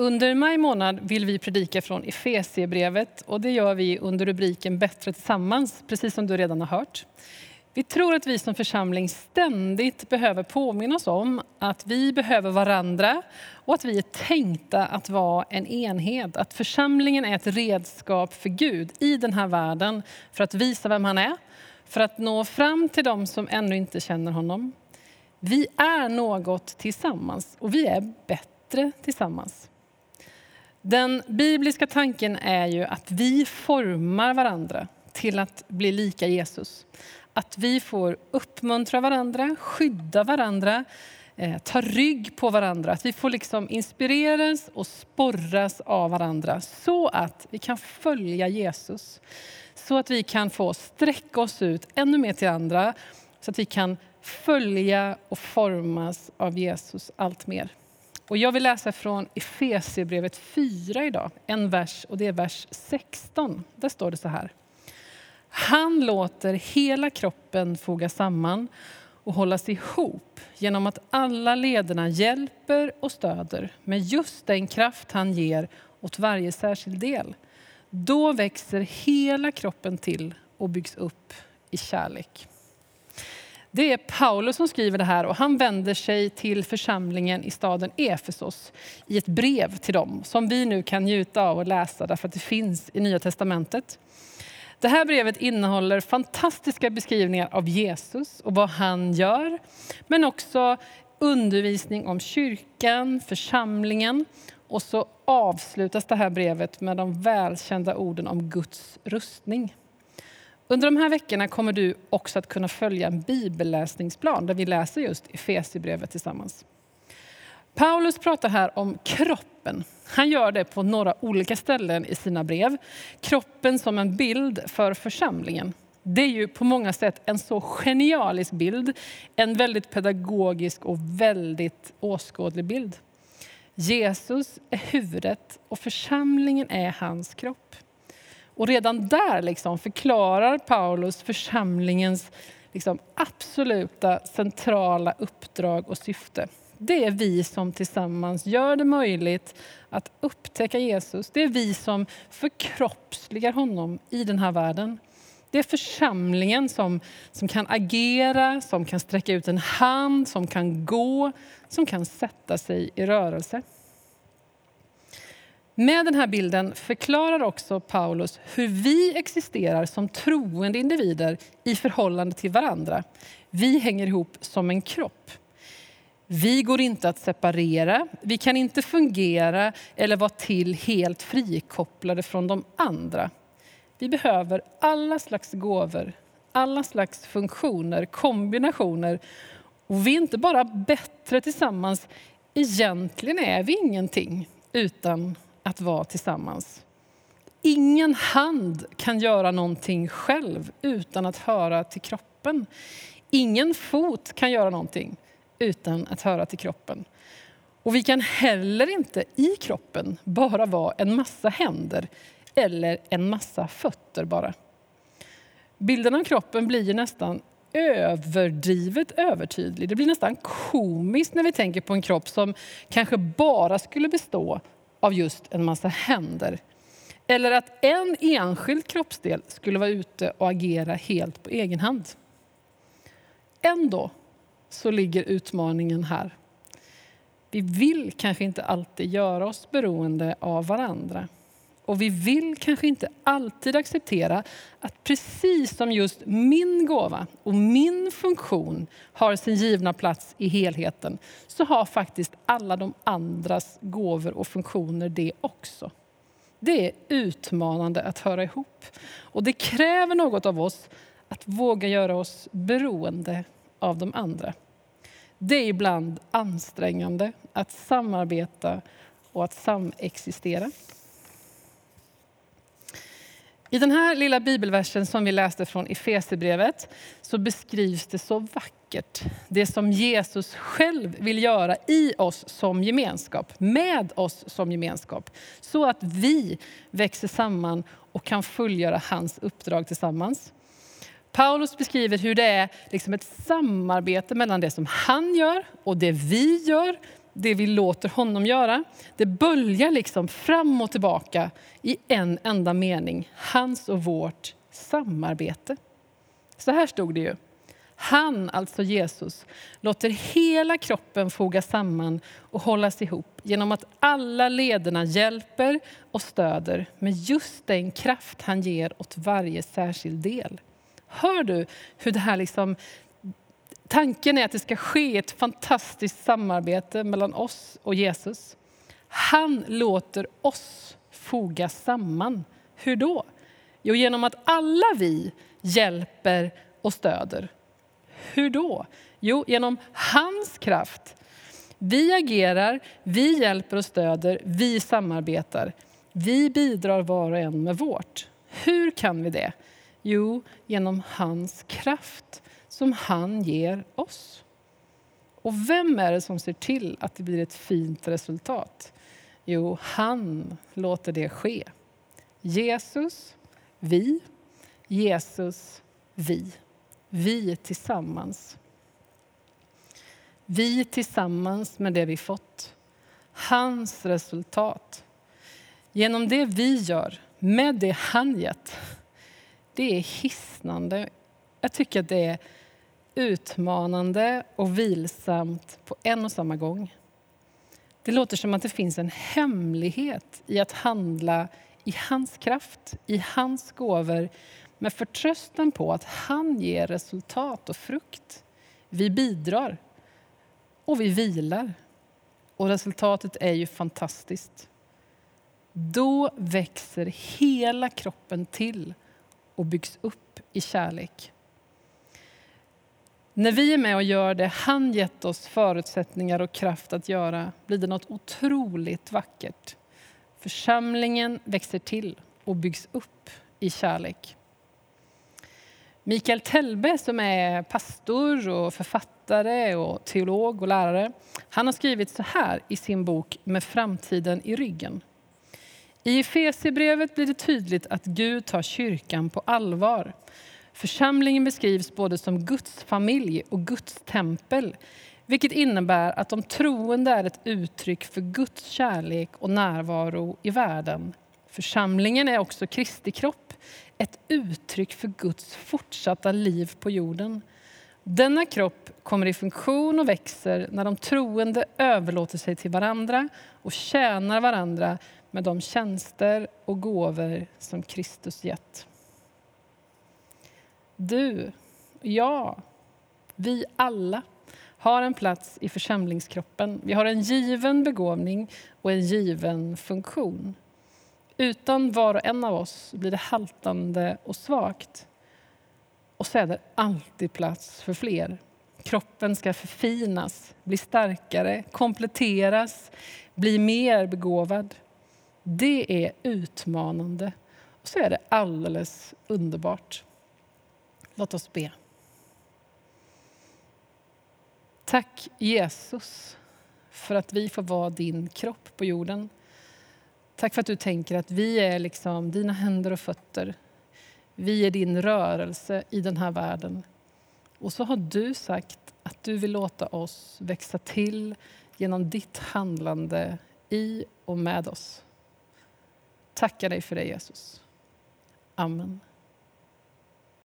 Under maj månad vill vi predika från Efesiebrevet och det gör vi under rubriken Bättre tillsammans, precis som du redan har hört. Vi tror att vi som församling ständigt behöver påminna oss om att vi behöver varandra och att vi är tänkta att vara en enhet. Att församlingen är ett redskap för Gud i den här världen för att visa vem han är, för att nå fram till dem som ännu inte känner honom. Vi är något tillsammans och vi är bättre tillsammans. Den bibliska tanken är ju att vi formar varandra till att bli lika Jesus. Att vi får uppmuntra varandra, skydda varandra, eh, ta rygg på varandra. Att vi får liksom inspireras och sporras av varandra så att vi kan följa Jesus. Så att vi kan få sträcka oss ut ännu mer till andra. Så att vi kan följa och formas av Jesus allt mer. Och jag vill läsa från Efesierbrevet 4 idag, en vers, och det är vers 16. Där står det så här. Han låter hela kroppen foga samman och hållas ihop genom att alla lederna hjälper och stöder med just den kraft han ger åt varje särskild del. Då växer hela kroppen till och byggs upp i kärlek. Det är Paulus som skriver det här och han vänder sig till församlingen i staden Efesos i ett brev till dem som vi nu kan njuta av och läsa därför att det finns i Nya Testamentet. Det här brevet innehåller fantastiska beskrivningar av Jesus och vad han gör, men också undervisning om kyrkan, församlingen och så avslutas det här brevet med de välkända orden om Guds rustning. Under de här veckorna kommer du också att kunna följa en bibelläsningsplan där vi läser just Efesierbrevet tillsammans. Paulus pratar här om kroppen. Han gör det på några olika ställen i sina brev. Kroppen som en bild för församlingen. Det är ju på många sätt en så genialisk bild. En väldigt pedagogisk och väldigt åskådlig bild. Jesus är huvudet och församlingen är hans kropp. Och redan där liksom förklarar Paulus församlingens liksom absoluta centrala uppdrag och syfte. Det är vi som tillsammans gör det möjligt att upptäcka Jesus. Det är vi som förkroppsligar honom i den här världen. Det är församlingen som, som kan agera, som kan sträcka ut en hand, som kan gå, som kan sätta sig i rörelse. Med den här bilden förklarar också Paulus hur vi existerar som troende individer i förhållande till varandra. Vi hänger ihop som en kropp. Vi går inte att separera, vi kan inte fungera eller vara till helt frikopplade från de andra. Vi behöver alla slags gåvor, alla slags funktioner, kombinationer. Och vi är inte bara bättre tillsammans, egentligen är vi ingenting utan att vara tillsammans. Ingen hand kan göra någonting själv utan att höra till kroppen. Ingen fot kan göra någonting utan att höra till kroppen. Och vi kan heller inte i kroppen bara vara en massa händer eller en massa fötter bara. Bilden av kroppen blir nästan överdrivet övertydlig. Det blir nästan komiskt när vi tänker på en kropp som kanske bara skulle bestå av just en massa händer. Eller att en enskild kroppsdel skulle vara ute och agera helt på egen hand. Ändå så ligger utmaningen här. Vi vill kanske inte alltid göra oss beroende av varandra. Och vi vill kanske inte alltid acceptera att precis som just min gåva och min funktion har sin givna plats i helheten så har faktiskt alla de andras gåvor och funktioner det också. Det är utmanande att höra ihop. Och det kräver något av oss att våga göra oss beroende av de andra. Det är ibland ansträngande att samarbeta och att samexistera. I den här lilla bibelversen som vi läste från Efesierbrevet så beskrivs det så vackert det som Jesus själv vill göra i oss som gemenskap, med oss som gemenskap. Så att vi växer samman och kan fullgöra hans uppdrag tillsammans. Paulus beskriver hur det är liksom ett samarbete mellan det som han gör och det vi gör det vi låter honom göra. Det böljar liksom fram och tillbaka i en enda mening. Hans och vårt samarbete. Så här stod det ju. Han, alltså Jesus, låter hela kroppen fogas samman och hållas ihop genom att alla lederna hjälper och stöder med just den kraft han ger åt varje särskild del. Hör du hur det här liksom Tanken är att det ska ske ett fantastiskt samarbete mellan oss och Jesus. Han låter oss fogas samman. Hur då? Jo, genom att alla vi hjälper och stöder. Hur då? Jo, genom hans kraft. Vi agerar, vi hjälper och stöder, vi samarbetar. Vi bidrar var och en med vårt. Hur kan vi det? Jo, genom hans kraft som han ger oss. Och vem är det som ser till att det blir ett fint resultat? Jo, han låter det ske. Jesus, vi. Jesus, vi. Vi tillsammans. Vi tillsammans med det vi fått. Hans resultat. Genom det vi gör, med det han gett. Det är hisnande. Jag tycker att det är utmanande och vilsamt på en och samma gång. Det låter som att det finns en hemlighet i att handla i hans kraft, i hans gåvor med förtröstan på att han ger resultat och frukt. Vi bidrar och vi vilar. Och resultatet är ju fantastiskt. Då växer hela kroppen till och byggs upp i kärlek. När vi är med och gör det han gett oss förutsättningar och kraft att göra blir det något otroligt vackert. Församlingen växer till och byggs upp i kärlek. Mikael Telbe som är pastor och författare och teolog och lärare. Han har skrivit så här i sin bok Med framtiden i ryggen. I Efesierbrevet blir det tydligt att Gud tar kyrkan på allvar Församlingen beskrivs både som Guds familj och Guds tempel vilket innebär att de troende är ett uttryck för Guds kärlek och närvaro i världen. Församlingen är också Kristi kropp, ett uttryck för Guds fortsatta liv på jorden. Denna kropp kommer i funktion och växer när de troende överlåter sig till varandra och tjänar varandra med de tjänster och gåvor som Kristus gett. Du, jag, vi alla har en plats i församlingskroppen. Vi har en given begåvning och en given funktion. Utan var och en av oss blir det haltande och svagt. Och så är det alltid plats för fler. Kroppen ska förfinas, bli starkare, kompletteras, bli mer begåvad. Det är utmanande och så är det alldeles underbart. Låt oss be. Tack Jesus för att vi får vara din kropp på jorden. Tack för att du tänker att vi är liksom dina händer och fötter. Vi är din rörelse i den här världen. Och så har du sagt att du vill låta oss växa till genom ditt handlande i och med oss. Tackar dig för det, Jesus. Amen.